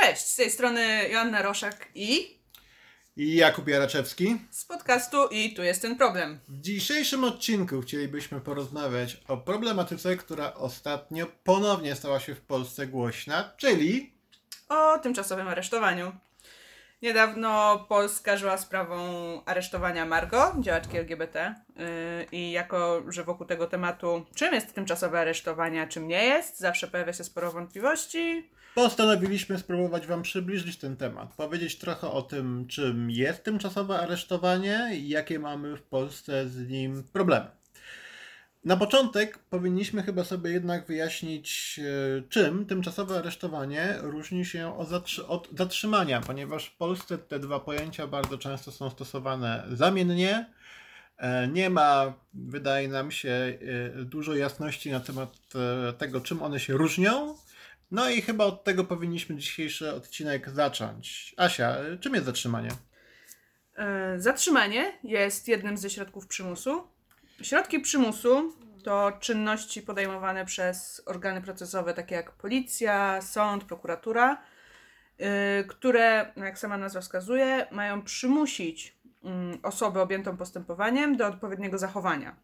Cześć, z tej strony Joanna Roszak i I Jakub Jaraczewski. z podcastu i tu jest ten problem. W dzisiejszym odcinku chcielibyśmy porozmawiać o problematyce, która ostatnio ponownie stała się w Polsce głośna, czyli O tymczasowym aresztowaniu. Niedawno Polska żyła sprawą aresztowania Margo, działaczki LGBT. Yy, I jako, że wokół tego tematu, czym jest tymczasowe aresztowanie, a czym nie jest, zawsze pojawia się sporo wątpliwości. Postanowiliśmy spróbować Wam przybliżyć ten temat. Powiedzieć trochę o tym, czym jest tymczasowe aresztowanie i jakie mamy w Polsce z nim problemy. Na początek powinniśmy chyba sobie jednak wyjaśnić, e, czym tymczasowe aresztowanie różni się od, zatrzy- od zatrzymania, ponieważ w Polsce te dwa pojęcia bardzo często są stosowane zamiennie. E, Nie ma, wydaje nam się, e, dużo jasności na temat tego, czym one się różnią. No i chyba od tego powinniśmy dzisiejszy odcinek zacząć. Asia, e, czym jest zatrzymanie? Yy, Zatrzymanie jest jednym ze środków przymusu. Środki przymusu to czynności podejmowane przez organy procesowe, takie jak policja, sąd, prokuratura, yy, które, no jak sama nazwa wskazuje, mają przymusić mm, osobę objętą postępowaniem do odpowiedniego zachowania.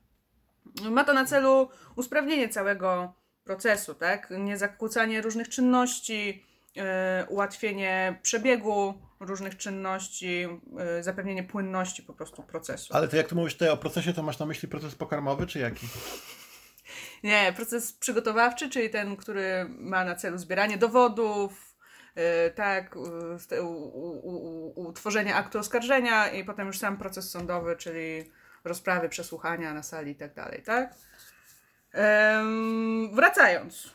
Ma to na celu usprawnienie całego procesu, tak? Nie zakłócanie różnych czynności, yy, ułatwienie przebiegu różnych czynności, yy, zapewnienie płynności po prostu procesu. Ale to jak tu mówisz tutaj o procesie, to masz na myśli proces pokarmowy, czy jaki? Nie, proces przygotowawczy, czyli ten, który ma na celu zbieranie dowodów, yy, tak, utworzenie aktu oskarżenia i potem już sam proces sądowy, czyli rozprawy, przesłuchania na sali i tak dalej, tak? Wracając.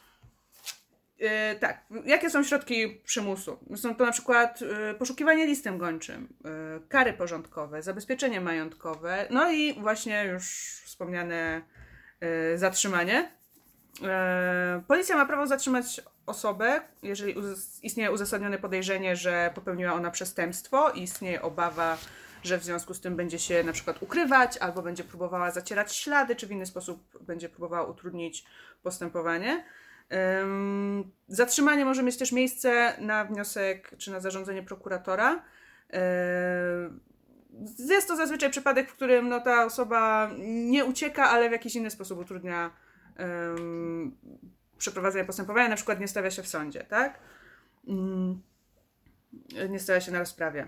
Yy, tak, jakie są środki przymusu? Są to na przykład yy, poszukiwanie listem gończym, yy, kary porządkowe, zabezpieczenie majątkowe, no i właśnie już wspomniane zatrzymanie. Policja ma prawo zatrzymać osobę, jeżeli uz- istnieje uzasadnione podejrzenie, że popełniła ona przestępstwo i istnieje obawa, że w związku z tym będzie się na przykład ukrywać, albo będzie próbowała zacierać ślady, czy w inny sposób będzie próbowała utrudnić postępowanie. Ym, Zatrzymanie może mieć też miejsce na wniosek czy na zarządzenie prokuratora. Jest to zazwyczaj przypadek, w którym no, ta osoba nie ucieka, ale w jakiś inny sposób utrudnia ym, przeprowadzenie postępowania, na przykład nie stawia się w sądzie, tak? Nie stawia się na rozprawie.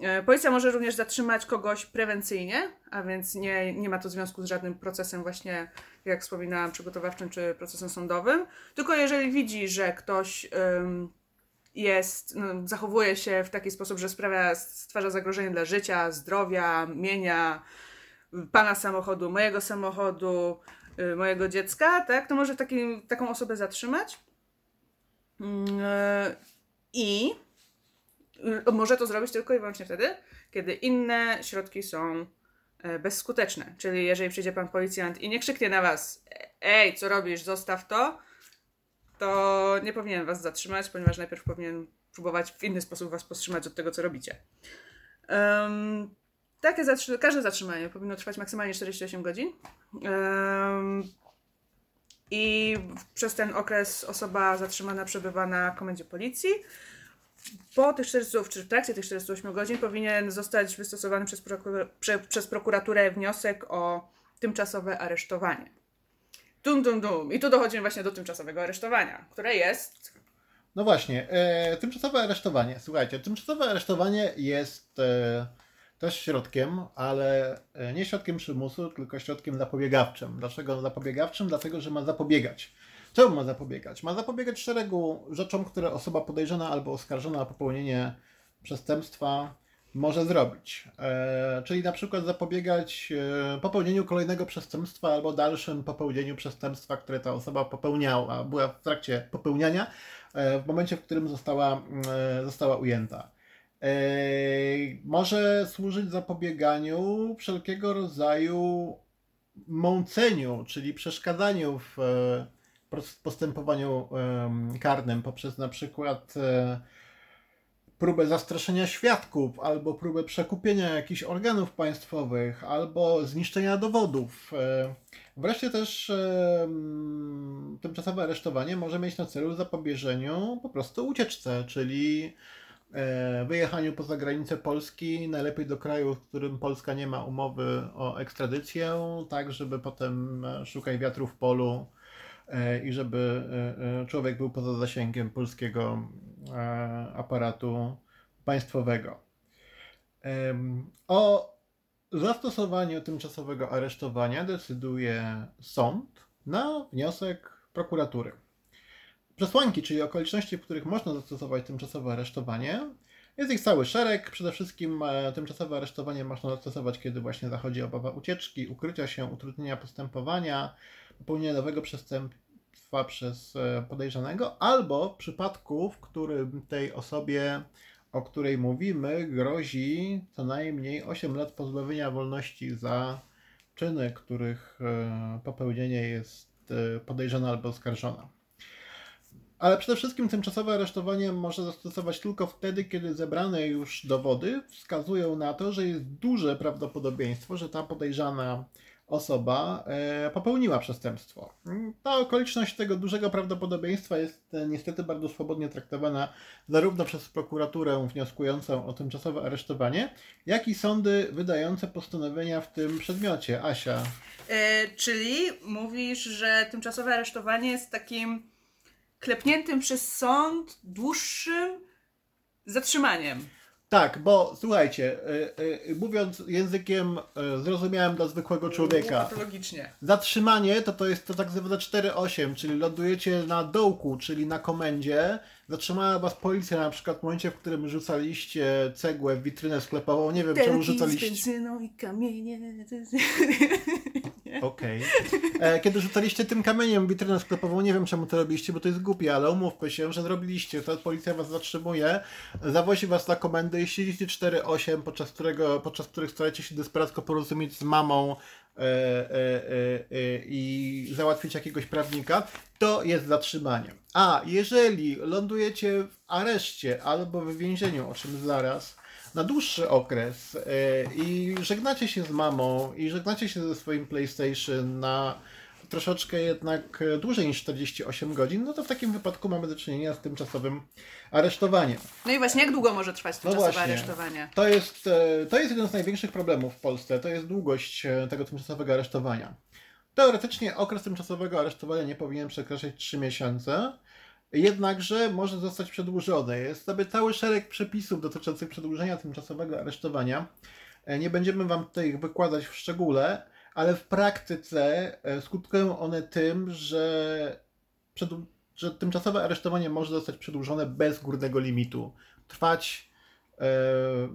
E, Policja może również zatrzymać kogoś prewencyjnie, a więc nie, nie ma to związku z żadnym procesem właśnie, jak wspominałam, przygotowawczym czy procesem sądowym, tylko jeżeli widzi, że ktoś jest, no, zachowuje się w taki sposób, że sprawia, stwarza zagrożenie dla życia, zdrowia, mienia, pana samochodu, mojego samochodu, y, mojego dziecka, tak, to może taki, taką osobę zatrzymać. Mm, e, I y, może to zrobić tylko i wyłącznie wtedy, kiedy inne środki są e, bezskuteczne. Czyli jeżeli przyjdzie pan policjant i nie krzyknie na was, ej, co robisz, zostaw to, to nie powinien was zatrzymać, ponieważ najpierw powinien próbować w inny sposób was powstrzymać od tego, co robicie. Em, takie zatrzy- każde zatrzymanie powinno trwać maksymalnie 48 godzin. Em, I przez ten okres osoba zatrzymana przebywa na komendzie policji. Po tych 40, czy w trakcie tych 48 godzin powinien zostać wystosowany przez, prokur- prze, przez prokuraturę wniosek o tymczasowe aresztowanie. Dum, dum, dum. I tu dochodzimy właśnie do tymczasowego aresztowania, które jest. No właśnie, e, tymczasowe aresztowanie. Słuchajcie, tymczasowe aresztowanie jest e, też środkiem, ale e, nie środkiem przymusu, tylko środkiem zapobiegawczym. Dlaczego zapobiegawczym? Dlatego, że ma zapobiegać. Czemu ma zapobiegać? Ma zapobiegać szeregu rzeczom, które osoba podejrzana albo oskarżona o popełnienie przestępstwa może zrobić. E, czyli na przykład zapobiegać e, popełnieniu kolejnego przestępstwa albo dalszym popełnieniu przestępstwa, które ta osoba popełniała, była w trakcie popełniania, e, w momencie, w którym została, e, została ujęta. E, może służyć zapobieganiu wszelkiego rodzaju mąceniu, czyli przeszkadzaniu w pros- postępowaniu karnym poprzez na przykład e, próbę zastraszenia świadków, albo próbę przekupienia jakichś organów państwowych, albo zniszczenia dowodów. E, wreszcie też tymczasowe aresztowanie może mieć na celu zapobieżeniu po prostu ucieczce, czyli e, wyjechaniu poza granicę Polski, najlepiej do kraju, w którym Polska nie ma umowy o ekstradycję, tak żeby potem szukać wiatru w polu i żeby człowiek był poza zasięgiem polskiego aparatu państwowego. O zastosowaniu tymczasowego aresztowania decyduje sąd na wniosek prokuratury. Przesłanki, czyli okoliczności, w których można zastosować tymczasowe aresztowanie, jest ich cały szereg. Przede wszystkim e, tymczasowe aresztowanie można zastosować, kiedy właśnie zachodzi obawa ucieczki, ukrycia się, utrudnienia postępowania, popełnienia przestępstwa przez e, podejrzanego, albo w przypadku, w którym tej osobie o której mówimy, grozi co najmniej 8 lat pozbawienia wolności za czyny, których e, popełnienie jest e, podejrzana albo oskarżona. Ale przede wszystkim tymczasowe aresztowanie może zastosować tylko wtedy, kiedy zebrane już dowody wskazują na to, że jest duże prawdopodobieństwo, że ta podejrzana osoba e, popełniła przestępstwo. Ta okoliczność tego dużego prawdopodobieństwa jest e, niestety bardzo swobodnie traktowana zarówno przez prokuraturę wnioskującą o tymczasowe aresztowanie, jak i sądy wydające postanowienia w tym przedmiocie. Asia. E, czyli mówisz, że tymczasowe aresztowanie jest takim klepniętym przez sąd dłuższym zatrzymaniem. Tak, bo słuchajcie, y, y, mówiąc językiem y, zrozumiałym dla zwykłego człowieka, Patologicznie. zatrzymanie to to jest to tak zwane 4-8, czyli lądujecie na dołku, czyli na komendzie, zatrzymała was policja na przykład w momencie, w którym rzucaliście cegłę w witrynę sklepową, nie wiem czemu rzucaliście... z benzyną i kamienie. Okej. Okay. E, kiedy rzucaliście tym kamieniem witrynę sklepową, nie wiem czemu to robiliście, bo to jest głupie, ale umówmy się, że zrobiliście. To policja was zatrzymuje, zawozi was na komendę i siedzicie 4-8, podczas, którego, podczas których staracie się desperacko porozumieć z mamą e, e, e, e i załatwić jakiegoś prawnika, to jest zatrzymanie. A jeżeli lądujecie w areszcie albo w więzieniu, o czym zaraz, na dłuższy okres e, i żegnacie się z mamą i żegnacie się ze swoim PlayStation na troszeczkę jednak dłużej niż 48 godzin, no to w takim wypadku mamy do czynienia z tymczasowym aresztowaniem. No i właśnie, jak długo może trwać no tymczasowe no aresztowanie? To jest, e, to jest jeden z największych problemów w Polsce, to jest długość e, tego tymczasowego aresztowania. Teoretycznie okres tymczasowego aresztowania nie powinien przekraczać 3 miesiące, jednakże może zostać przedłużone. Jest sobie cały szereg przepisów dotyczących przedłużenia tymczasowego aresztowania. E, nie będziemy Wam tutaj ich wykładać w szczególe, ale w praktyce e, skutkują one tym, że, przed, że tymczasowe aresztowanie może zostać przedłużone bez górnego limitu. Trwać e,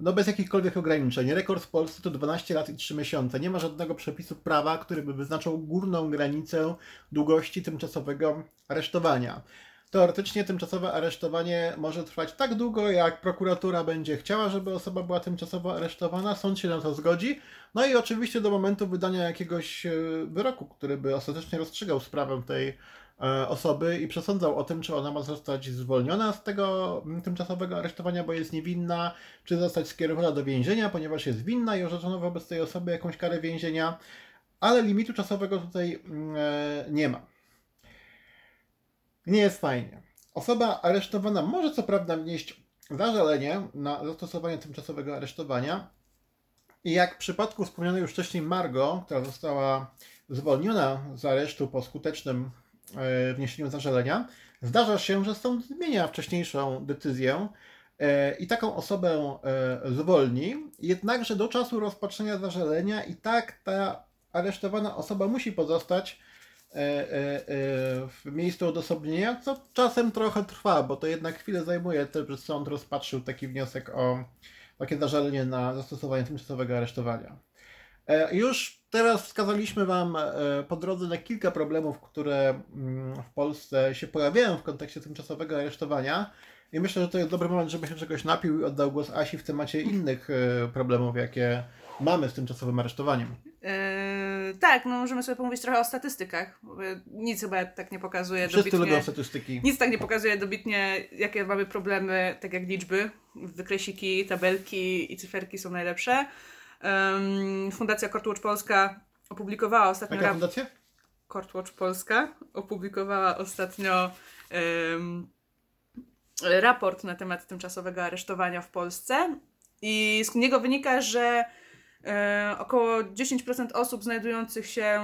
no bez jakichkolwiek ograniczeń. Rekord w Polsce to 12 lat i 3 miesiące. Nie ma żadnego przepisu prawa, który by wyznaczał górną granicę długości tymczasowego aresztowania. Teoretycznie tymczasowe aresztowanie może trwać tak długo, jak prokuratura będzie chciała, żeby osoba była tymczasowo aresztowana, sąd się na to zgodzi. No i oczywiście do momentu wydania jakiegoś e, wyroku, który by ostatecznie rozstrzygał sprawę tej e, osoby i przesądzał o tym, czy ona ma zostać zwolniona z tego tymczasowego aresztowania, bo jest niewinna, czy zostać skierowana do więzienia, ponieważ jest winna i orzeczono wobec tej osoby jakąś karę więzienia, ale limitu czasowego tutaj e, nie ma nie jest fajnie. Osoba aresztowana może co prawda wnieść zażalenie na zastosowanie tymczasowego aresztowania i jak w przypadku wspomnianej już wcześniej Margo, która została zwolniona z aresztu po skutecznym e, wniesieniu zażalenia, zdarza się, że sąd zmienia wcześniejszą decyzję e, i taką osobę e, zwolni, jednakże do czasu rozpatrzenia zażalenia i tak ta aresztowana osoba musi pozostać w miejscu odosobnienia, co czasem trochę trwa, bo to jednak chwilę zajmuje, żeby sąd rozpatrzył taki wniosek o takie zażalenie na zastosowanie tymczasowego aresztowania. Już teraz wskazaliśmy Wam po drodze na kilka problemów, które mm, w Polsce się pojawiają w kontekście tymczasowego aresztowania. I myślę, że to jest dobry moment, żeby się czegoś napił i oddał głos Asi w temacie innych problemów, jakie mamy z tymczasowym aresztowaniem. Eee tak, no możemy sobie pomówić trochę o statystykach. bo Nic chyba tak nie pokazuje Wszyscy lubią dobitnie. statystyki. Nic tak nie pokazuje dobitnie, jakie mamy problemy, tak jak liczby. Wykresiki, tabelki i cyferki są najlepsze. Em, Fundacja Courtwatch Polska opublikowała ostatnio Jaka fundacja? Courtwatch Polska opublikowała ostatnio em, raport na temat tymczasowego aresztowania w Polsce i z niego wynika, że około 10% osób znajdujących się,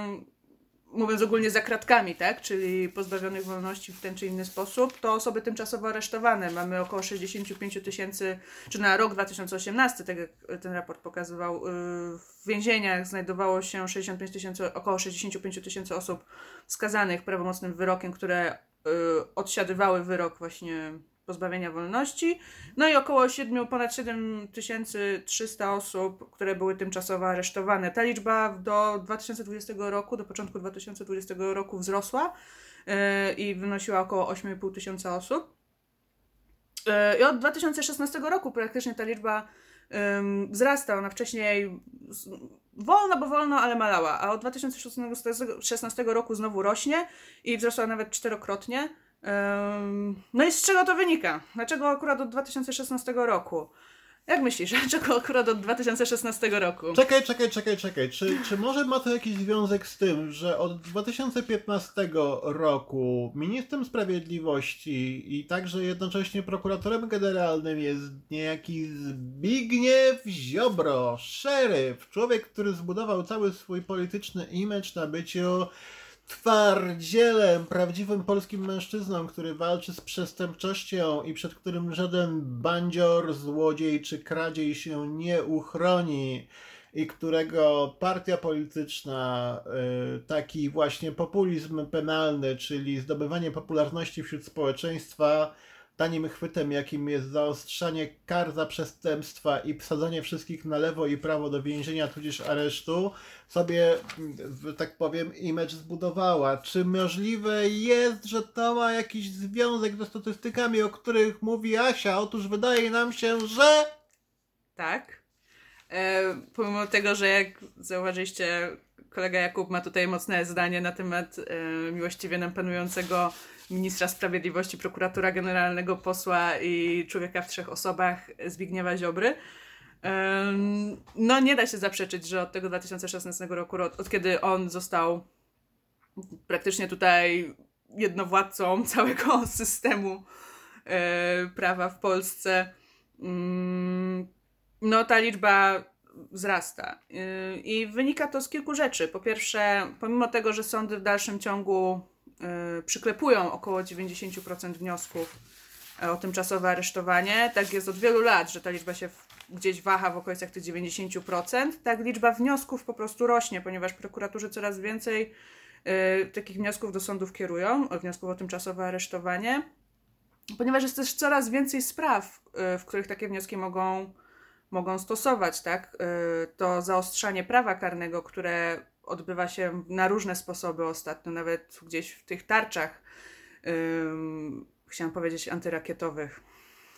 mówiąc ogólnie, za kratkami, tak, czyli pozbawionych wolności w ten czy inny sposób, to osoby tymczasowo aresztowane. Mamy około 65 tysięcy, czy na rok 2018, tak jak ten raport pokazywał, y, w więzieniach znajdowało się 65 tysięcy, około 65 tysięcy osób skazanych prawomocnym wyrokiem, które y, odsiadywały wyrok właśnie pozbawienia wolności. No i około 7, ponad 7300 osób, które były tymczasowo aresztowane. Ta liczba do 2020 roku, do początku 2020 roku wzrosła y, i wynosiła około 8,5 tysiąca osób. Y, I od 2016 roku praktycznie ta liczba ym, wzrasta. Ona wcześniej wolno, bo wolno, ale malała, a od 2016 roku znowu rośnie i wzrosła nawet czterokrotnie. No i z czego to wynika? Dlaczego akurat od 2016 roku? Jak myślisz, dlaczego akurat od 2016 roku? Czekaj, czekaj, czekaj, czekaj. Czy, czy może ma to jakiś związek z tym, że od 2015 roku ministrem sprawiedliwości i także jednocześnie prokuratorem generalnym jest niejaki Zbigniew Ziobro, szeryf, człowiek, który zbudował cały swój polityczny image na byciu twardzielem, prawdziwym polskim mężczyzną, który walczy z przestępczością i przed którym żaden bandzior, złodziej czy kradziej się nie uchroni i którego partia polityczna, y, taki właśnie populizm penalny, czyli zdobywanie popularności wśród społeczeństwa, tanim chwytem, jakim jest zaostrzanie kar za przestępstwa i wsadzanie wszystkich na lewo i prawo do więzienia, tudzież aresztu, sobie, tak powiem, image zbudowała. Czy możliwe jest, że to ma jakiś związek ze statystykami, o których mówi Asia? Otóż wydaje nam się, że... Tak. E, pomimo tego, że jak zauważyliście, kolega Jakub ma tutaj mocne zdanie na temat e, miłościwie nam panującego ministra sprawiedliwości, prokuratora generalnego, posła i człowieka w trzech osobach Zbigniewa Ziobry. No nie da się zaprzeczyć, że od tego 2016 roku, od, kiedy on został praktycznie tutaj jednowładcą całego systemu e, prawa w Polsce, mm, no ta liczba wzrasta. Yy, I wynika to z kilku rzeczy. Po pierwsze, pomimo tego, że sądy w dalszym ciągu przyklepują około 90% wniosków e, o tymczasowe aresztowanie, tak jest od wielu lat, że ta liczba się gdzieś waha w okolicach tych 90%, tak liczba wniosków po prostu rośnie, ponieważ prokuratorzy coraz więcej yy, takich wniosków do sądów kierują, wniosków o tymczasowe aresztowanie, ponieważ jest też coraz więcej spraw, w których takie wnioski mogą mogą stosować, tak? Y, To zaostrzanie prawa karnego, które odbywa się na różne sposoby ostatnio, nawet gdzieś w tych tarczach, ym, chciałam powiedzieć antyrakietowych,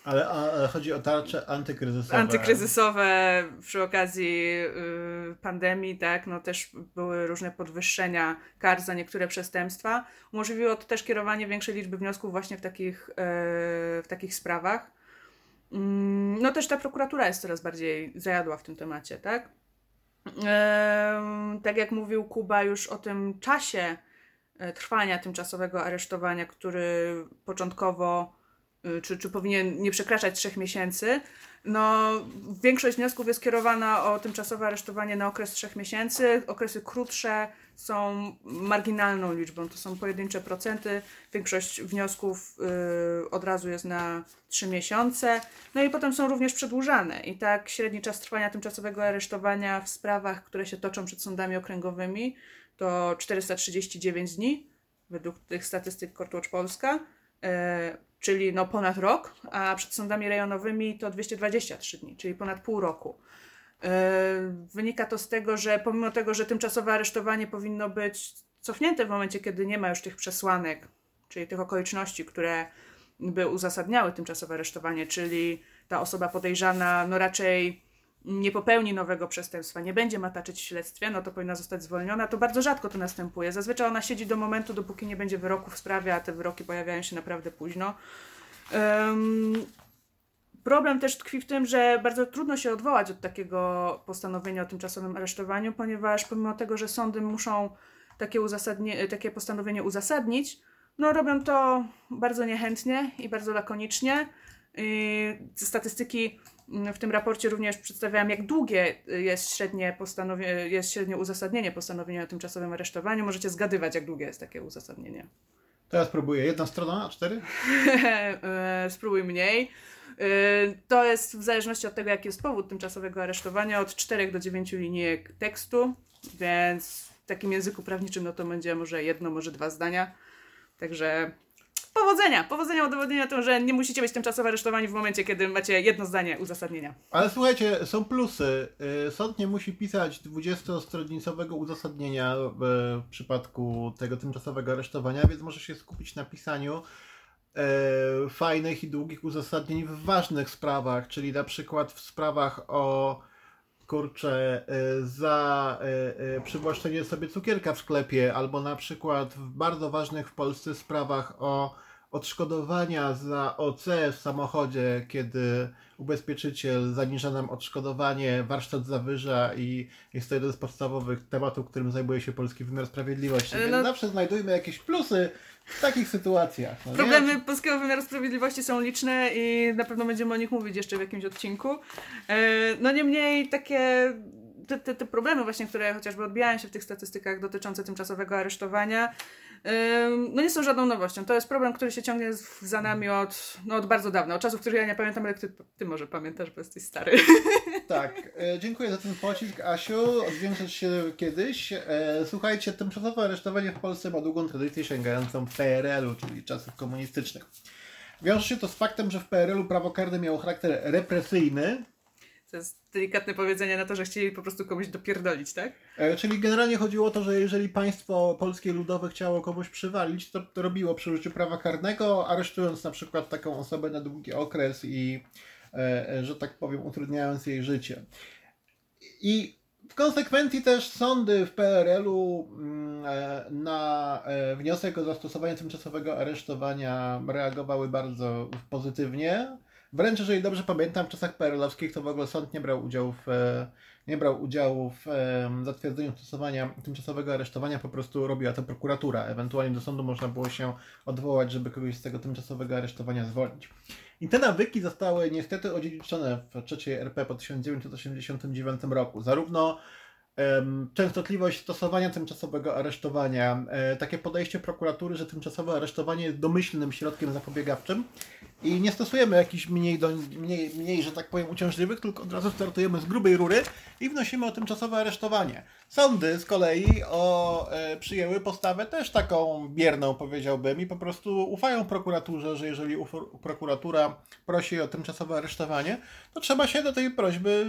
Ale, ale chodzi o tarcze antykryzysowe. antykryzysowe przy okazji y, pandemii, tak, no też były różne podwyższenia kar za niektóre przestępstwa. Umożliwiło to też kierowanie większej liczby wniosków właśnie w takich, y, w takich sprawach. Mm, No też ta prokuratura jest coraz bardziej zajadła w tym temacie, tak? Tak jak mówił Kuba już o tym czasie e, trwania tymczasowego aresztowania, który początkowo y, czy, czy powinien nie przekraczać trzech miesięcy. No, większość wniosków jest kierowana o tymczasowe aresztowanie na okres trzech miesięcy. Okresy krótsze są marginalną liczbą, to są pojedyncze procenty. Większość wniosków y, od razu jest na trzy miesiące. No i potem są również przedłużane. I tak średni czas trwania tymczasowego aresztowania w sprawach, które się toczą przed sądami okręgowymi, to 439 dni, według tych statystyk Courtwatch Polska, e, czyli no ponad rok, a przed sądami rejonowymi to 223 dni, czyli ponad pół roku. E, Wynika to z tego, że pomimo tego, że tymczasowe aresztowanie powinno być cofnięte w momencie, kiedy nie ma już tych przesłanek, czyli tych okoliczności, które by uzasadniały tymczasowe aresztowanie, czyli ta osoba podejrzana no raczej nie popełni nowego przestępstwa, nie będzie mataczyć w śledztwie, no to powinna zostać zwolniona. To bardzo rzadko to następuje. Zazwyczaj ona siedzi do momentu, dopóki nie będzie wyroku w sprawie, a te wyroki pojawiają się naprawdę późno. Um, problem też tkwi w tym, że bardzo trudno się odwołać od takiego postanowienia o tymczasowym aresztowaniu, ponieważ pomimo tego, że sądy muszą takie, uzasadnie, takie postanowienie uzasadnić, no robią to bardzo niechętnie i bardzo lakonicznie. Statystyki w tym raporcie również przedstawiałam, jak długie jest średnie, jest średnie uzasadnienie postanowienia o tymczasowym aresztowaniu. Możecie zgadywać, jak długie jest takie uzasadnienie. Teraz próbuję. Jedna strona, a cztery? Spróbuj mniej. E, to jest w zależności od tego, jaki jest powód tymczasowego aresztowania, od 4 do 9 linijek tekstu, więc w takim języku prawniczym no to będzie może jedno, może dwa zdania. Także powodzenia, powodzenia udowodnienia to, że nie musicie być tymczasowo aresztowani w momencie, kiedy macie jedno zdanie uzasadnienia. Ale słuchajcie, są plusy. Y, sąd nie musi pisać 20-stronicowego uzasadnienia w przypadku tego tymczasowego aresztowania, więc może się skupić na pisaniu e, fajnych i długich uzasadnień w ważnych sprawach, czyli na przykład w sprawach o kurczę, za przywłaszczenie sobie cukierka w sklepie, albo na przykład w bardzo ważnych w Polsce sprawach o odszkodowania za OC w samochodzie, kiedy ubezpieczyciel zaniża nam odszkodowanie, warsztat zawyża i jest to jeden z podstawowych tematów, którym zajmuje się polski wymiar sprawiedliwości. No, Więc zawsze znajdujmy jakieś plusy w takich sytuacjach. No Problemy nie? polskiego wymiaru sprawiedliwości są liczne i na pewno będziemy o nich mówić jeszcze w jakimś odcinku. E, no niemniej takie te, te, te problemy właśnie, które chociażby odbijają się w tych statystykach dotyczące tymczasowego aresztowania, no nie są żadną nowością. To jest problem, który się ciągnie za nami od, no od bardzo dawna, od czasów, których ja nie pamiętam, ale ty, ty może pamiętasz, bo jesteś stary. Tak, e, dziękuję za ten pocisk, Asiu. Odwiążesz się kiedyś. E, słuchajcie, tymczasowe aresztowanie w Polsce ma długą tradycję sięgającą PRL-u, czyli czasów komunistycznych. Wiąże się to z faktem, że w PRL-u prawo karne miało charakter represyjny, to jest delikatne powiedzenie na to, że chcieli po prostu komuś dopierdolić, tak? E, czyli generalnie chodziło o to, że jeżeli państwo polskie ludowe chciało komuś przywalić, to, to robiło przy użyciu prawa karnego, aresztując na przykład taką osobę na długi okres i, e, e że tak powiem, utrudniając jej życie. I w konsekwencji też sądy w PRL-u mm, na wniosek o zastosowanie tymczasowego aresztowania reagowały bardzo pozytywnie. Wręcz jeżeli dobrze pamiętam, w czasach PRL-owskich to w ogóle sąd nie brał udziału w, e, nie brał udziału w zatwierdzeniu stosowania tymczasowego aresztowania, po prostu robiła to prokuratura. Ewentualnie do sądu można było się odwołać, żeby kogoś z tego tymczasowego aresztowania zwolnić. I te nawyki zostały niestety odziedziczone w III RP po 1989 roku. Zarówno częstotliwość stosowania tymczasowego aresztowania, e, takie podejście prokuratury, że tymczasowe aresztowanie jest domyślnym środkiem zapobiegawczym, i nie stosujemy jakichś mniej, do, mniej, mniej, że tak powiem, uciążliwych, tylko od razu startujemy z grubej rury i wnosimy o tymczasowe aresztowanie. Sądy z kolei o, e, przyjęły postawę też taką bierną, powiedziałbym, i po prostu ufają prokuraturze, że jeżeli prokuratura prosi o tymczasowe aresztowanie, to trzeba się do tej prośby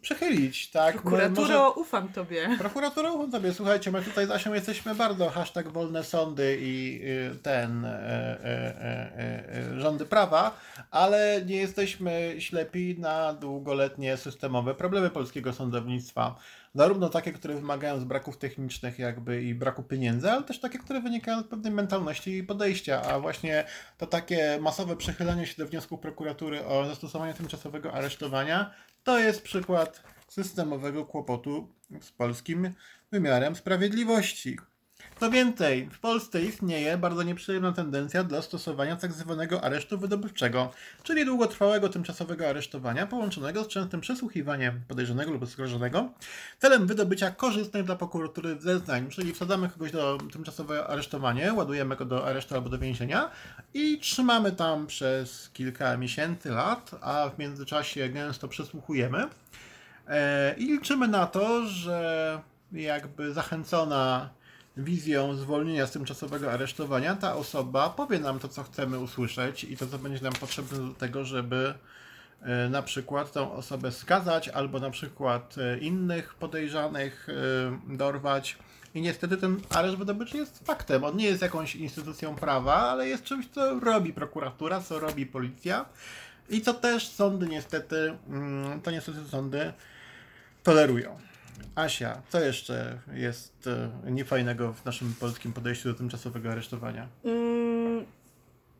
przychylić. Tak? Prokuraturo, Może... ufam tobie. Prokuraturo, ufam tobie. Słuchajcie, my tutaj z Asią jesteśmy bardzo hashtag wolne sądy i y, ten e, e, e, rządy prawa, ale nie jesteśmy ślepi na długoletnie systemowe problemy polskiego sądownictwa zarówno takie, które wymagają z braków technicznych jakby i braku pieniędzy, ale też takie, które wynikają z pewnej mentalności i podejścia, a właśnie to takie masowe przechylanie się do wniosku prokuratury o zastosowanie tymczasowego aresztowania, to jest przykład systemowego kłopotu z polskim wymiarem sprawiedliwości. Co więcej, w Polsce istnieje bardzo nieprzyjemna tendencja do stosowania tzw. Tak aresztu wydobywczego, czyli długotrwałego tymczasowego aresztowania połączonego z częstym przesłuchiwaniem podejrzanego lub oskarżonego celem wydobycia korzystnych dla prokuratury zeznań, czyli wsadzamy kogoś do tymczasowego aresztowania, ładujemy go do aresztu albo do więzienia i trzymamy tam przez kilka miesięcy, lat, a w międzyczasie gęsto przesłuchujemy i liczymy na to, że jakby zachęcona wizją zwolnienia z tymczasowego aresztowania, ta osoba powie nam to, co chcemy usłyszeć i to, co będzie nam potrzebne do tego, żeby e, na przykład tą osobę skazać albo na przykład e, innych podejrzanych e, dorwać. I niestety ten areszt wydobywczy jest faktem. On nie jest jakąś instytucją prawa, ale jest czymś, co robi prokuratura, co robi policja. I to też sądy niestety, mm, to niestety sądy tolerują. Asia, co jeszcze jest e, niefajnego w naszym polskim podejściu do tymczasowego aresztowania? Mm,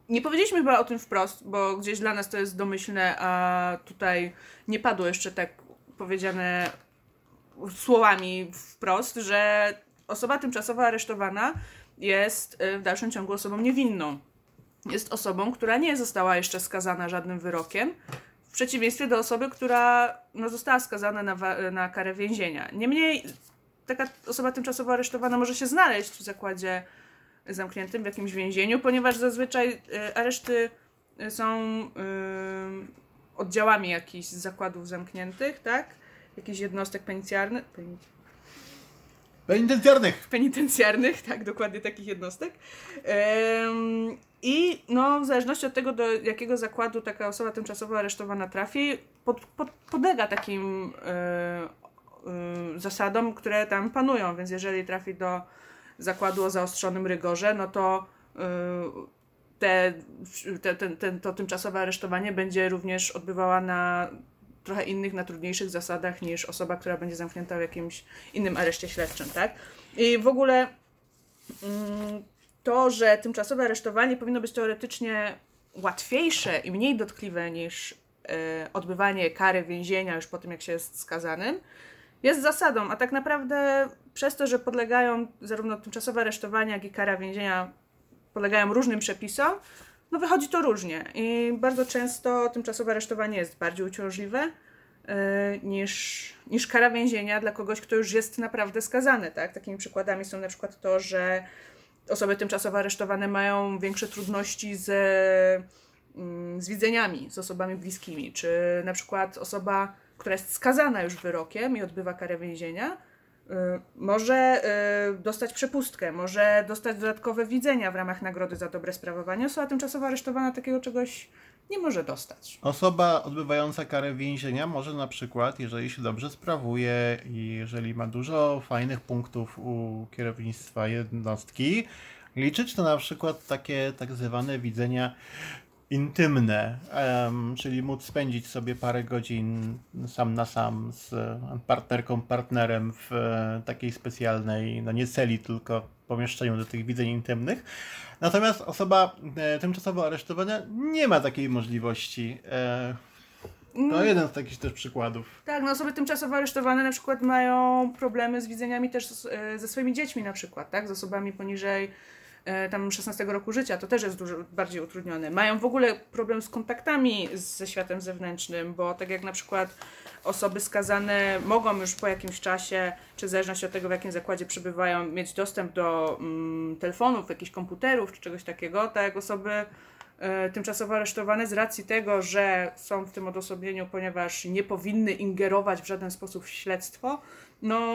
nie powiedzieliśmy chyba o tym wprost, bo gdzieś dla nas to jest domyślne, a tutaj nie padło jeszcze tak powiedziane słowami wprost, że osoba tymczasowo aresztowana jest y, w dalszym ciągu osobą niewinną. Jest osobą, która nie została jeszcze skazana żadnym wyrokiem, w przeciwieństwie do osoby, która no, została skazana na, na karę więzienia. Niemniej taka osoba tymczasowo aresztowana może się znaleźć w zakładzie zamkniętym, w jakimś więzieniu, ponieważ zazwyczaj y, areszty y, są y, oddziałami jakichś zakładów zamkniętych, tak? Jakichś jednostek penitencjarnych. Penitencjarnych! Penitencjarnych, tak, dokładnie takich jednostek. I no, w zależności od tego, do jakiego zakładu taka osoba tymczasowo aresztowana trafi, pod, pod, podlega takim zasadom, które tam panują. Więc jeżeli trafi do zakładu o zaostrzonym rygorze, no to te, te, ten, ten, to tymczasowe aresztowanie będzie również odbywała na trochę innych, na trudniejszych zasadach niż osoba, która będzie zamknięta w jakimś innym areszcie śledczym, tak? I w ogóle mm, to, że tymczasowe aresztowanie powinno być teoretycznie łatwiejsze i mniej dotkliwe niż y, odbywanie kary więzienia już po tym, jak się jest skazanym, jest zasadą, a tak naprawdę przez to, że podlegają zarówno tymczasowe aresztowania, jak i kara więzienia podlegają różnym przepisom, no wychodzi to różnie i bardzo często tymczasowe aresztowanie jest bardziej uciążliwe yy, niż, niż kara więzienia dla kogoś, kto już jest naprawdę skazany. Tak? Takimi przykładami są na przykład to, że osoby tymczasowo aresztowane mają większe trudności z, yy, z widzeniami, z osobami bliskimi, czy na przykład osoba, która jest skazana już wyrokiem i odbywa karę więzienia, może y, dostać przepustkę, może dostać dodatkowe widzenia w ramach nagrody za dobre sprawowanie. Osoba tymczasowo aresztowana takiego czegoś nie może dostać. Osoba odbywająca karę więzienia może na przykład, jeżeli się dobrze sprawuje i jeżeli ma dużo fajnych punktów u kierownictwa jednostki, liczyć to na przykład takie tak zwane widzenia intymne, um, czyli móc spędzić sobie parę godzin sam na sam z partnerką, partnerem w e, takiej specjalnej, no nie celi, tylko pomieszczeniu do tych widzeń intymnych. Natomiast osoba e, tymczasowo aresztowana nie ma takiej możliwości. E, to mm. jeden z takich też przykładów. Tak, no osoby tymczasowo aresztowane na przykład mają problemy z widzeniami też e, ze swoimi dziećmi na przykład, tak? Z osobami poniżej tam 16 roku życia, to też jest dużo bardziej utrudnione. Mają w ogóle problem z kontaktami ze światem zewnętrznym, bo tak jak na przykład osoby skazane mogą już po jakimś czasie, czy w zależności od tego, w jakim zakładzie przebywają, mieć dostęp do mm, telefonów, jakichś komputerów, czy czegoś takiego, tak jak osoby e, tymczasowo aresztowane z racji tego, że są w tym odosobnieniu, ponieważ nie powinny ingerować w żaden sposób w śledztwo, no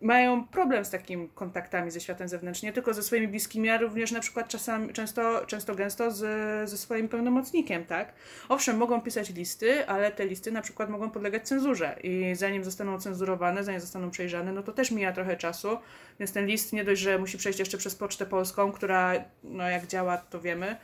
mają problem z takimi kontaktami ze światem zewnętrznym, nie tylko ze swoimi bliskimi, a również na przykład czasami, często, często gęsto z, ze swoim pełnomocnikiem, tak? Owszem, mogą pisać listy, ale te listy na przykład mogą podlegać cenzurze i zanim zostaną ocenzurowane, zanim zostaną przejrzane, no to też mija trochę czasu, więc ten list nie dość, że musi przejść jeszcze przez Pocztę Polską, która, no jak działa, to wiemy,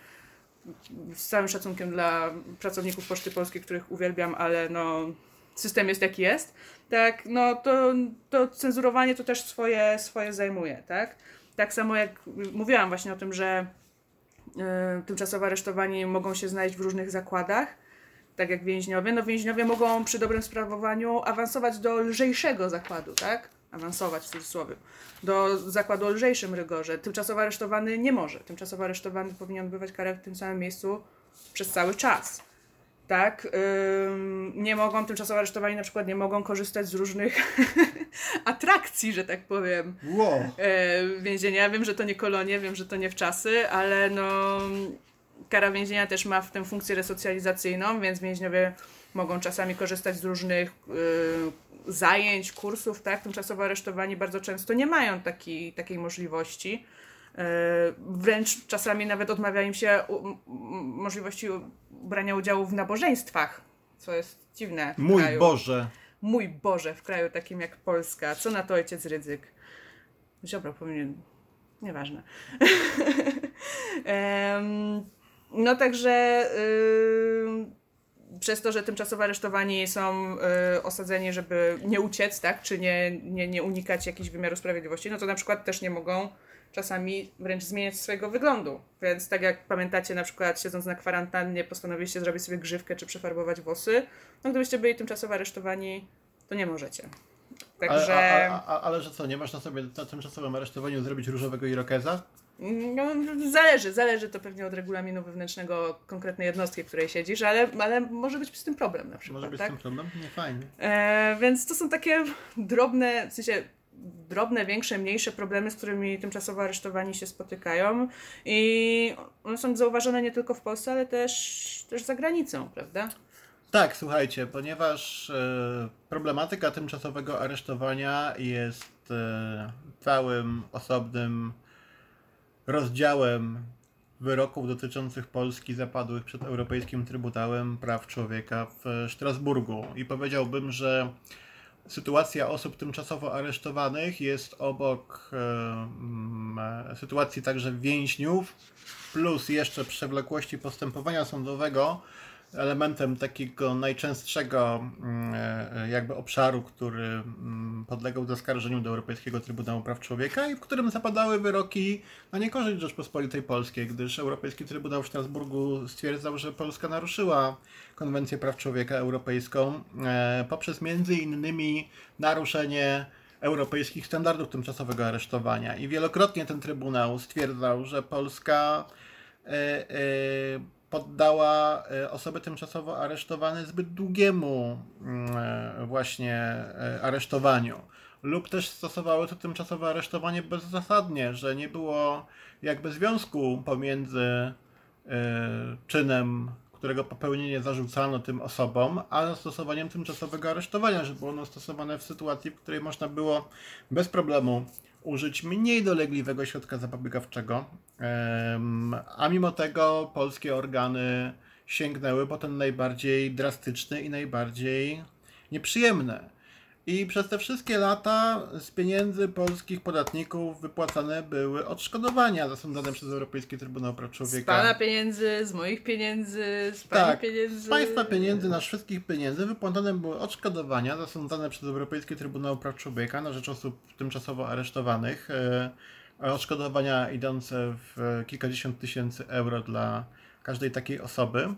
z całym szacunkiem dla pracowników Poczty Polskiej, których uwielbiam, ale no system jest jaki jest, tak, no to, to cenzurowanie to też swoje, swoje zajmuje, tak. Tak samo jak mówiłam właśnie o tym, że y, tymczasowo aresztowani mogą się znaleźć w różnych zakładach, tak jak więźniowie. No więźniowie mogą przy dobrym sprawowaniu awansować do lżejszego zakładu, tak? Awansować w cudzysłowie. Do zakładu o lżejszym rygorze. Tymczasowo aresztowany nie może. Tymczasowo aresztowany powinien odbywać karę w tym samym miejscu przez cały czas tak, nie mogą, tymczasowo aresztowani na przykład nie mogą korzystać z różnych atrakcji, że tak powiem, wow. yy, więzienia. Wiem, że to nie kolonie, wiem, że to nie w czasy, ale no kara więzienia też ma w tym funkcję resocjalizacyjną, więc więźniowie mogą czasami korzystać z różnych yy, zajęć, kursów, tak, tymczasowo aresztowani bardzo często nie mają taki, takiej możliwości. E, wręcz czasami nawet odmawia im się możliwości brania udziału w nabożeństwach, co jest dziwne. Mój kraju. Boże. Mój Boże, w kraju takim jak Polska. Co na to ojciec Rydzyk? Ziobro powinien... Nieważne. no także... Yy przez to, że tymczasowo aresztowani są y, osadzeni, żeby nie uciec, tak, czy nie, nie, nie unikać jakichś wymiarów sprawiedliwości, no to na przykład też nie mogą czasami wręcz zmieniać swojego wyglądu. Więc tak jak pamiętacie, na przykład siedząc na kwarantannie postanowiliście zrobić sobie grzywkę czy przefarbować włosy, no gdybyście byli tymczasowo aresztowani, to nie możecie. Także... Ale, a, a, ale że co, nie można sobie na tymczasowym aresztowaniu zrobić różowego irokeza? No, zależy, zależy to pewnie od regulaminu wewnętrznego konkretnej jednostki, w której siedzisz, ale, ale może być z tym problem na przykład. Może być tak? z tym problem? Nie, fajnie. E, więc to są takie drobne, w sensie drobne, większe, mniejsze problemy, z którymi tymczasowo aresztowani się spotykają i one są zauważone nie tylko w Polsce, ale też, też za granicą, prawda? Tak, słuchajcie, ponieważ e, problematyka tymczasowego aresztowania jest e, całym osobnym rozdziałem wyroków dotyczących Polski zapadłych przed Europejskim Trybunałem Praw Człowieka w Strasburgu. I powiedziałbym, że sytuacja osób tymczasowo aresztowanych jest obok e, sytuacji także więźniów, plus jeszcze przewlekłości postępowania sądowego, elementem takiego najczęstszego mm, e, jakby obszaru, który mm, podlegał zaskarżeniu do Europejskiego Trybunału Praw Człowieka i w którym zapadały wyroki na niekorzyść Rzeczpospolitej Polskiej, gdyż Europejski Trybunał w Strasburgu stwierdzał, że Polska naruszyła Konwencję Praw Człowieka Europejską e, poprzez między innymi naruszenie europejskich standardów tymczasowego aresztowania. I wielokrotnie ten Trybunał stwierdzał, że Polska e, poddała e, osoby tymczasowo aresztowane zbyt długiemu mm, e, właśnie e, aresztowaniu. Lub też stosowały to tymczasowe aresztowanie bezzasadnie, że nie było jakby związku pomiędzy czynem, którego popełnienie zarzucano tym osobom, a stosowaniem tymczasowego aresztowania, że było ono stosowane w sytuacji, w której można było bez problemu użyć mniej dolegliwego środka zapobiegawczego, a mimo tego polskie organy sięgnęły po ten najbardziej drastyczny i najbardziej nieprzyjemny. I przez te wszystkie lata z pieniędzy polskich podatników wypłacane były odszkodowania zasądzane przez Europejski Trybunał Praw Człowieka. Z pana pieniędzy, z moich pieniędzy, z pani tak, pieniędzy. Z państwa pieniędzy, nasz wszystkich pieniędzy wypłacane były odszkodowania zasądzane przez Europejski Trybunał Praw Człowieka na rzecz osób tymczasowo aresztowanych. E, odszkodowania idące w kilkadziesiąt tysięcy euro dla każdej takiej osoby.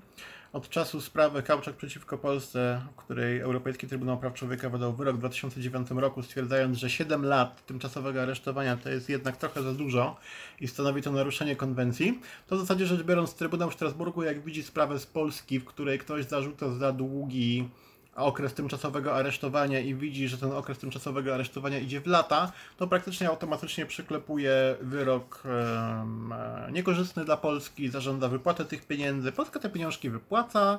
Od czasu sprawy Kauczak przeciwko Polsce, w której Europejski Trybunał Praw Człowieka wydał wyrok w 2009 roku, stwierdzając, że 7 lat tymczasowego aresztowania to jest jednak trochę za dużo i stanowi to naruszenie konwencji, to w zasadzie rzecz biorąc Trybunał w Strasburgu, jak widzi sprawę z Polski, w której ktoś zarzuca za długi okres tymczasowego aresztowania i widzi, że ten okres tymczasowego aresztowania idzie w lata, to praktycznie automatycznie przyklepuje wyrok um, niekorzystny dla Polski, zażąda wypłatę tych pieniędzy. Polska te pieniążki wypłaca,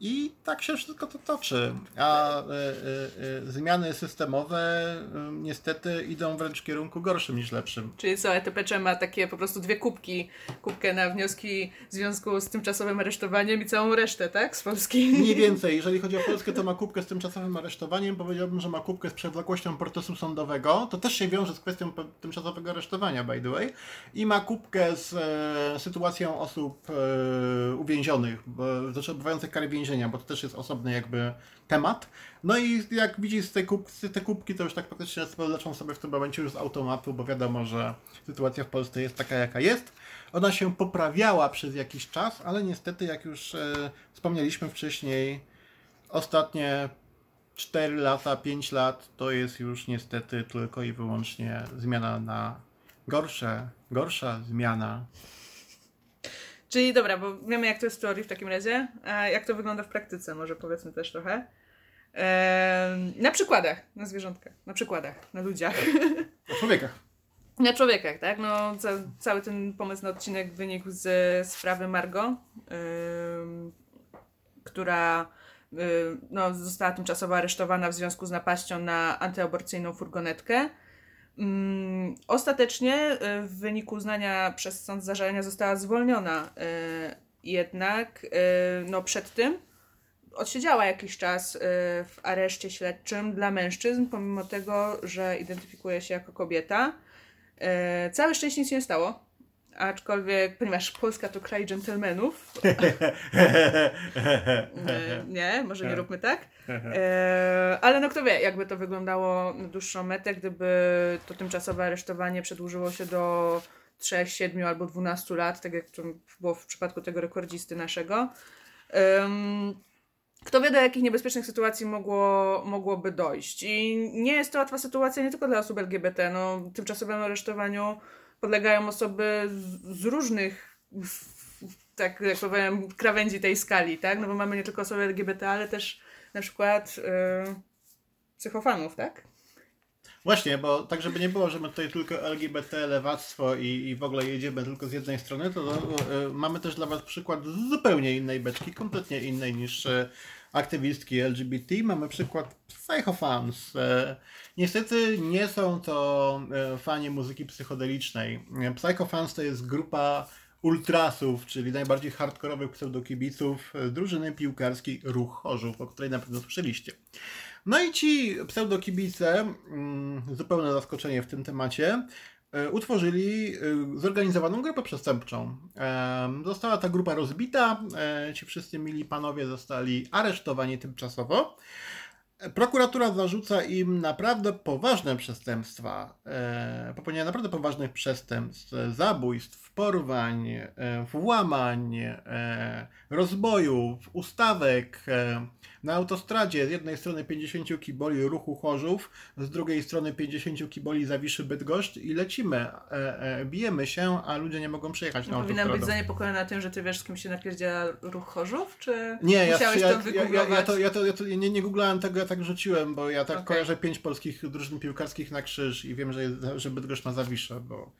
i tak się wszystko to toczy. A y, y, y, zmiany systemowe niestety idą wręcz w kierunku gorszym niż lepszym. Czyli co, ETPC ma takie po prostu dwie kubki. Kubkę na wnioski w związku z tymczasowym aresztowaniem i całą resztę, tak? Z Polski. Mniej więcej. Jeżeli chodzi o Polskę, to ma kubkę z tymczasowym aresztowaniem. Powiedziałbym, że ma kubkę z przewlekłością procesu sądowego. To też się wiąże z kwestią tymczasowego aresztowania, by the way. I ma kubkę z e, sytuacją osób e, uwięzionych, znaczy odbywających karę więzienia więzienia, bo to też jest osobny jakby temat. No i jak widzisz te, kup, te kubki, to już tak praktycznie leczą sobie w tym momencie już z automatu, bo wiadomo, że sytuacja w Polsce jest taka, jaka jest. Ona się poprawiała przez jakiś czas, ale niestety, jak już e, wspomnieliśmy wcześniej, ostatnie 4 lata, 5 lat to jest już niestety tylko i wyłącznie zmiana na gorsze, gorsza zmiana Czyli dobra, bo wiemy jak to jest w teorii w takim razie, a jak to wygląda w praktyce, może powiedzmy też trochę. Eee, na przykładach, na zwierzątkach, na przykładach, na ludziach. Na człowiekach. Na człowiekach, tak? No, ca cały ten pomysł na odcinek wynikł z sprawy Margo, yy, która yy, no, została tymczasowo aresztowana w związku z napaścią na antyaborcyjną furgonetkę. Mm, ostatecznie e, w wyniku uznania przez sąd zażalenia została zwolniona. E, jednak e, no, przed tym odsiedziała jakiś czas w areszcie śledczym dla mężczyzn, pomimo tego, że identyfikuje się jako kobieta. Całe szczęście nic nie stało, Aczkolwiek, ponieważ Polska to kraj dżentelmenów, nie, może nie róbmy tak, ale no kto wie, jakby to wyglądało na dłuższą metę, gdyby to tymczasowe aresztowanie przedłużyło się do 3, 7 albo 12 lat, tak jak to było w przypadku tego rekordzisty naszego. Kto wie, do jakich niebezpiecznych sytuacji mogło, mogłoby dojść. I nie jest to łatwa sytuacja nie tylko dla osób LGBT. No, tymczasowemu aresztowaniu podlegają osoby z, z różnych, tak jak powiem, krawędzi tej skali, tak? No bo mamy nie tylko osoby LGBT, ale też na przykład yy, psychofanów, tak? Właśnie, bo tak żeby nie było, że my tutaj tylko LGBT, lewactwo i, i w ogóle jedziemy tylko z jednej strony, to, to y, mamy też dla Was przykład z zupełnie innej beczki, kompletnie innej niż y, aktywistki LGBT. Mamy przykład psychofans. Y, niestety nie są to fani muzyki psychodelicznej. Psychofans to jest grupa ultrasów, czyli najbardziej hardkorowych pseudokibiców drużyny piłkarskiej Ruch Chorzów, o której na pewno słyszeliście. No i ci pseudokibice, mm, zupełne zaskoczenie w tym temacie, e, utworzyli e, zorganizowaną grupę przestępczą. E, została ta grupa rozbita, ci wszyscy mili panowie zostali aresztowani tymczasowo. Prokuratura zarzuca im naprawdę poważne przestępstwa, popełnienie naprawdę poważnych przestępstw, zabójstw, porwań, włamań, rozbojów, ustawek, na autostradzie z jednej strony 50 kiboli ruchu Chorzów, z drugiej strony 50 kiboli Zawiszy Bydgoszcz i lecimy, e, e, bijemy się, a ludzie nie mogą przejechać na Powinnam być zaniepokojona tym, że ty wiesz, z kim się napierdziela ruch Chorzów, czy nie, musiałeś ja, to ja, ja, ja, to, ja, to, ja to nie, nie googlałem tego, ja tak rzuciłem, bo ja tak okay. kojarzę pięć polskich drużyn piłkarskich na krzyż i wiem, że, że Bydgoszcz ma Zawiszę, bo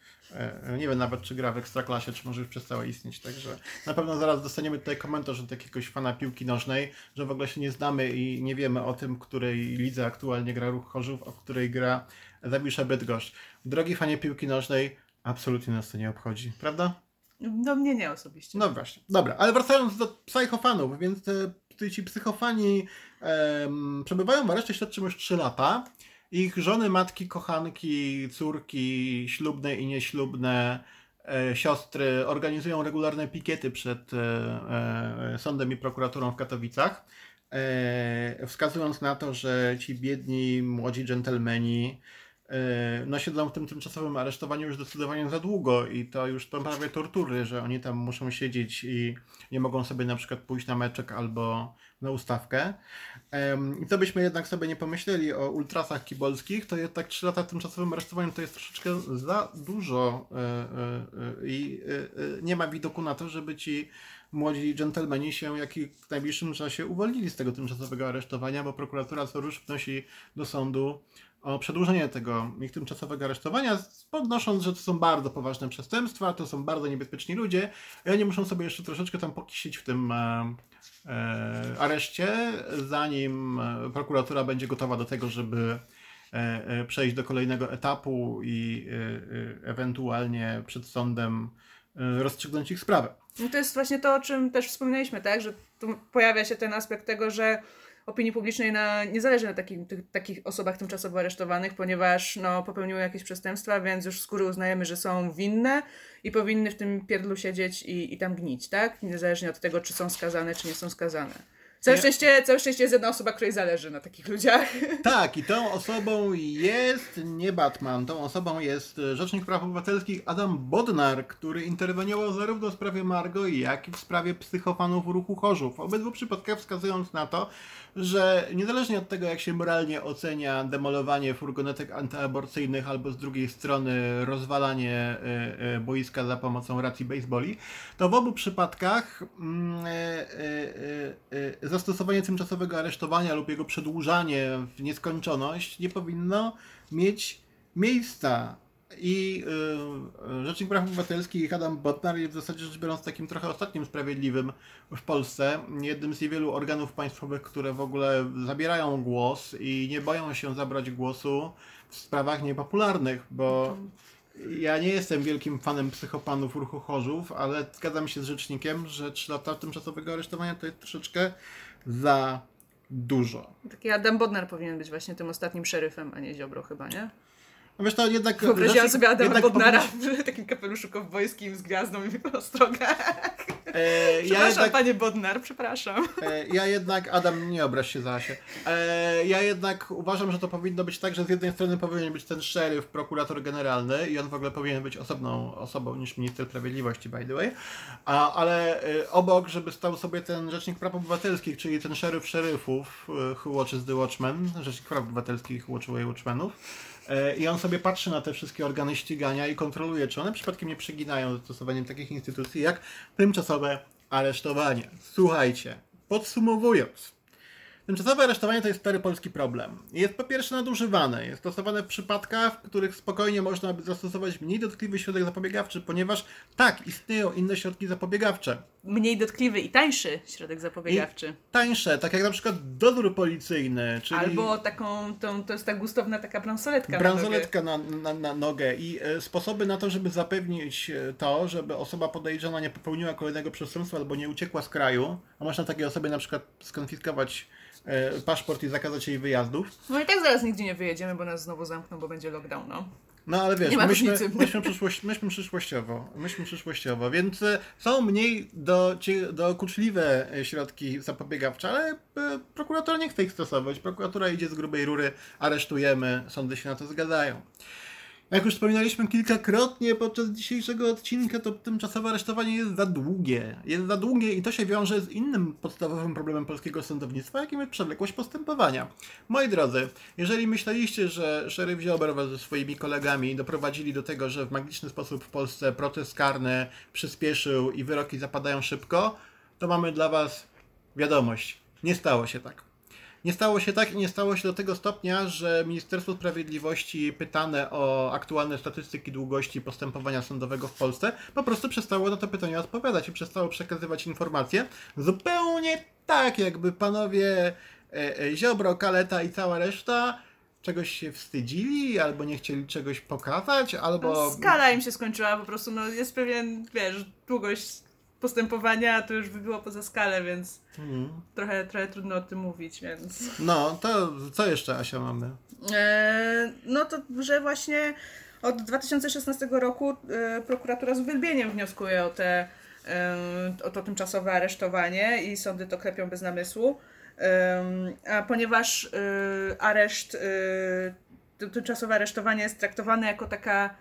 nie wiem nawet, czy gra w Ekstraklasie, czy może już przestała istnieć, także na pewno zaraz dostaniemy tutaj komentarz od jakiegoś fana piłki nożnej, że w ogóle się nie znamy i nie wiemy o tym, której lidze aktualnie gra Ruch Chorzów, o której gra Zawisza Bydgoszcz. Drogi fanie piłki nożnej, absolutnie nas to nie obchodzi, prawda? No mnie nie osobiście. No właśnie. Dobra, ale wracając do psychofanów, więc te, ci psychofani um, przebywają w areszcie śledczym już 3 lata. Ich żony, matki, kochanki, córki, ślubne i nieślubne, e, siostry organizują regularne pikiety przed e, e, sądem i prokuraturą w Katowicach. E, wskazując na to, że ci biedni młodzi dżentelmeni e, no siedzą w tym tymczasowym aresztowaniu już zdecydowanie za długo i to już to prawie tortury, że oni tam muszą siedzieć i nie mogą sobie na przykład pójść na meczek albo na ustawkę. I co byśmy jednak sobie nie pomyśleli o ultrasach kibolskich, to jednak 3 lata tymczasowym aresztowaniu to jest troszeczkę za dużo e, i nie ma widoku na to, żeby ci młodzi dżentelmeni się jak w najbliższym czasie uwolnili z tego tymczasowego aresztowania, bo prokuratura co rusz wnosi do sądu o przedłużenie tego ich tymczasowego aresztowania, podnosząc, że to są bardzo poważne przestępstwa, to są bardzo niebezpieczni ludzie i oni muszą sobie jeszcze troszeczkę tam pokisić w tym e, e, areszcie, zanim e, prokuratura będzie gotowa do tego, żeby e, e przejść do kolejnego etapu i e, ewentualnie przed sądem rozstrzygnąć ich sprawę. No to jest właśnie to, o czym też wspominaliśmy, tak? Że tu pojawia się ten aspekt tego, że opinii publicznej na, nie zależy na takich, tych, takich osobach tymczasowo aresztowanych, ponieważ no, popełniły jakieś przestępstwa, więc już z góry uznajemy, że są winne i powinny w tym pierdlu siedzieć i, i tam gnić, tak? Niezależnie od tego, czy są skazane, czy nie są skazane. Całe szczęście, całe szczęście jest jedna osoba, której zależy na takich ludziach. Tak, i tą osobą jest nie Batman, tą osobą jest Rzecznik Praw Obywatelskich Adam Bodnar, który interweniował zarówno w sprawie Margo, jak i w sprawie psychofanów ruchu Chorzów. W obydwu przypadkach wskazując na to, że niezależnie od tego, jak się moralnie ocenia demolowanie furgonetek antyaborcyjnych albo z drugiej strony rozwalanie e, e, boiska za pomocą racji baseballi, to w obu przypadkach mm, e, zastosowanie tymczasowego aresztowania lub jego przedłużanie w nieskończoność nie powinno mieć miejsca. I y, Rzecznik Praw Obywatelskich Adam Botnar jest w zasadzie rzecz biorąc takim trochę ostatnim sprawiedliwym w Polsce. Jednym z niewielu organów państwowych, które w ogóle zabierają głos i nie boją się zabrać głosu w sprawach niepopularnych, bo ja nie jestem wielkim fanem psychopanów ruchu Chorzów, ale zgadzam się z rzecznikiem, że 3 lata tymczasowego aresztowania to jest troszeczkę za dużo. Taki Adam Bodnar powinien być właśnie tym ostatnim szeryfem, a nie Ziobro chyba, nie? No wiesz, to jednak... Wyobraziłam sobie Adama Bodnara powinniś- w takim kapeluszu kowbojskim z gwiazdą i ostrogach. E, ja, Przepraszam, jednak, panie Bodnar, przepraszam. e, ja jednak, Adam, nie obraź się za się. E, ja jednak uważam, że to powinno być tak, że z jednej strony powinien być ten szeryf, prokurator generalny i on w ogóle powinien być osobną osobą niż minister sprawiedliwości, by the way. A, ale e, obok, żeby stał sobie ten rzecznik praw obywatelskich, czyli ten szeryf szeryfów, who watches the watchmen, rzecznik praw obywatelskich, watchuje watchmenów. E, I on sobie patrzy na te wszystkie organy ścigania i kontroluje, czy one przypadkiem nie przeginają ze stosowaniem takich instytucji jak tymczasowe aresztowanie. Słuchajcie, podsumowując. Tymczasowe aresztowanie to jest stary polski problem. Jest po pierwsze nadużywane. Jest stosowane w przypadkach, w których spokojnie można by zastosować mniej dotkliwy środek zapobiegawczy, ponieważ tak, istnieją inne środki zapobiegawcze. Mniej dotkliwy i tańszy środek zapobiegawczy. Tańsze, tak jak na przykład dozór policyjny, czyli... Albo taką, tą, to jest ta gustowna taka bransoletka. na Bransoletka na, na, na nogę i e, sposoby na to, żeby zapewnić e, to, żeby osoba podejrzana nie popełniła kolejnego przestępstwa albo nie uciekła z kraju, a można takiej osobie na przykład skonfiskować e, paszport i zakazać jej wyjazdów. No i tak zaraz nigdzie nie wyjedziemy, bo nas znowu zamkną, bo będzie lockdown, no. No ale wiesz, myśmy, myśmy, przyszłość, myśmy przyszłościowo, myśmy przyszłościowo, więc e, są mniej do, cie- dokuczliwe e, środki zapobiegawcze, ale e, prokurator nie chce ich stosować. Prokuratura idzie z grubej rury, aresztujemy, sądy się na to zgadzają. Jak już wspominaliśmy kilkakrotnie podczas dzisiejszego odcinka, to tymczasowe aresztowanie jest za długie. Jest za długie i to się wiąże z innym podstawowym problemem polskiego sądownictwa, jakim jest przewlekłość postępowania. Moi drodzy, jeżeli myśleliście, że szeryf Ziobro wraz ze swoimi kolegami doprowadzili do tego, że w magiczny sposób w Polsce protest karny przyspieszył i wyroki zapadają szybko, to mamy dla Was wiadomość. Nie stało się tak. Nie stało się tak i nie stało się do tego stopnia, że Ministerstwo Sprawiedliwości pytane o aktualne statystyki długości postępowania sądowego w Polsce po prostu przestało na to pytanie odpowiadać i przestało przekazywać informacje. Zupełnie tak, jakby panowie e, e, Ziobro, Kaleta i cała reszta czegoś się wstydzili, albo nie chcieli czegoś pokazać, albo... No, skala im się skończyła, po prostu no, jest pewien, wiesz, długość postępowania, to już by było poza skalę, więc Mhm. trochę, trochę trudno o tym mówić, więc... No, to co jeszcze, Asia, mamy? E, no to, że właśnie od 2016 roku e, prokuratura z uwielbieniem wnioskuje o, te, e, o to tymczasowe aresztowanie i sądy to klepią bez namysłu. E, a ponieważ e, areszt, e, ty- tymczasowe aresztowanie jest traktowane jako taka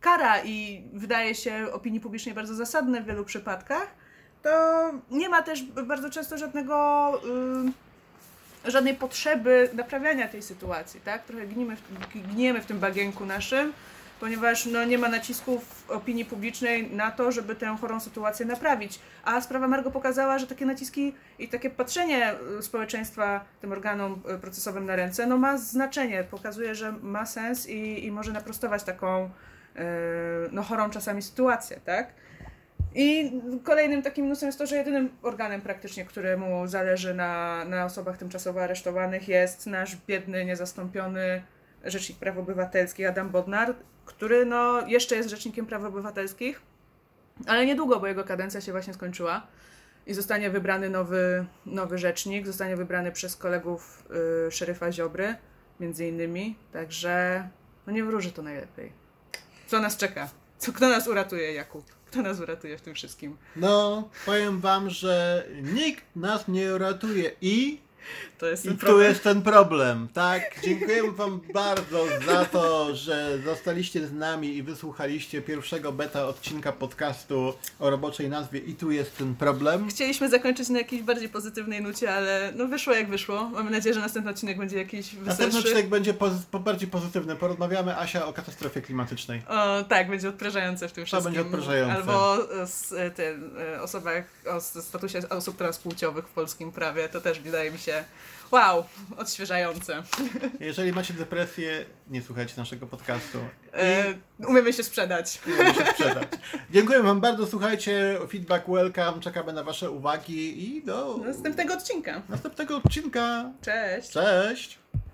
kara i wydaje się opinii publicznej bardzo zasadne w wielu przypadkach, to nie ma też bardzo często żadnego y, żadnej potrzeby naprawiania tej sytuacji, tak? Trochę gniemy w, gniemy w tym bagienku naszym, ponieważ no, nie ma nacisków opinii publicznej na to, żeby tę chorą sytuację naprawić. A sprawa Margo pokazała, że takie naciski i takie patrzenie y, społeczeństwa tym organom y, procesowym na ręce no, ma znaczenie. Pokazuje, że ma sens i, i może naprostować taką no, chorą czasami sytuację, tak? I kolejnym takim minusem jest to, że jedynym organem praktycznie, któremu zależy na, na osobach tymczasowo aresztowanych jest nasz biedny, niezastąpiony Rzecznik Praw Obywatelskich Adam Bodnar, który no, jeszcze jest Rzecznikiem Praw Obywatelskich, ale niedługo, bo jego kadencja się właśnie skończyła i zostanie wybrany nowy, nowy rzecznik, zostanie wybrany przez kolegów y, szeryfa Ziobry, między innymi, także no nie wróży to najlepiej. Co nas czeka? Co, kto nas uratuje, Jakub? Kto nas uratuje w tym wszystkim? No, powiem wam, że nikt nas nie uratuje i To jest I tu jest ten problem, tak? Dziękujemy Wam bardzo za to, że zostaliście z nami i wysłuchaliście pierwszego beta odcinka podcastu o roboczej nazwie I tu jest ten problem. Chcieliśmy zakończyć na jakiejś bardziej pozytywnej nucie, ale no wyszło jak wyszło. Mamy nadzieję, że następny odcinek będzie jakiś Następny weselszy. odcinek będzie pozy- po bardziej pozytywny. Porozmawiamy, Asia, o katastrofie klimatycznej. O, tak, będzie odprężające w tym wszystkim. będzie odprężające. Albo o s- e, tym, e, osobach, o statusie osób transpłciowych w polskim prawie. To też wydaje mi się, wow, odświeżające. Jeżeli macie depresję, nie słuchajcie naszego podcastu. E, umiemy się sprzedać. I umiemy się sprzedać. Dziękuję Wam bardzo, słuchajcie, feedback welcome, czekamy na Wasze uwagi i do Następnego odcinka. następnego odcinka. Cześć! Cześć!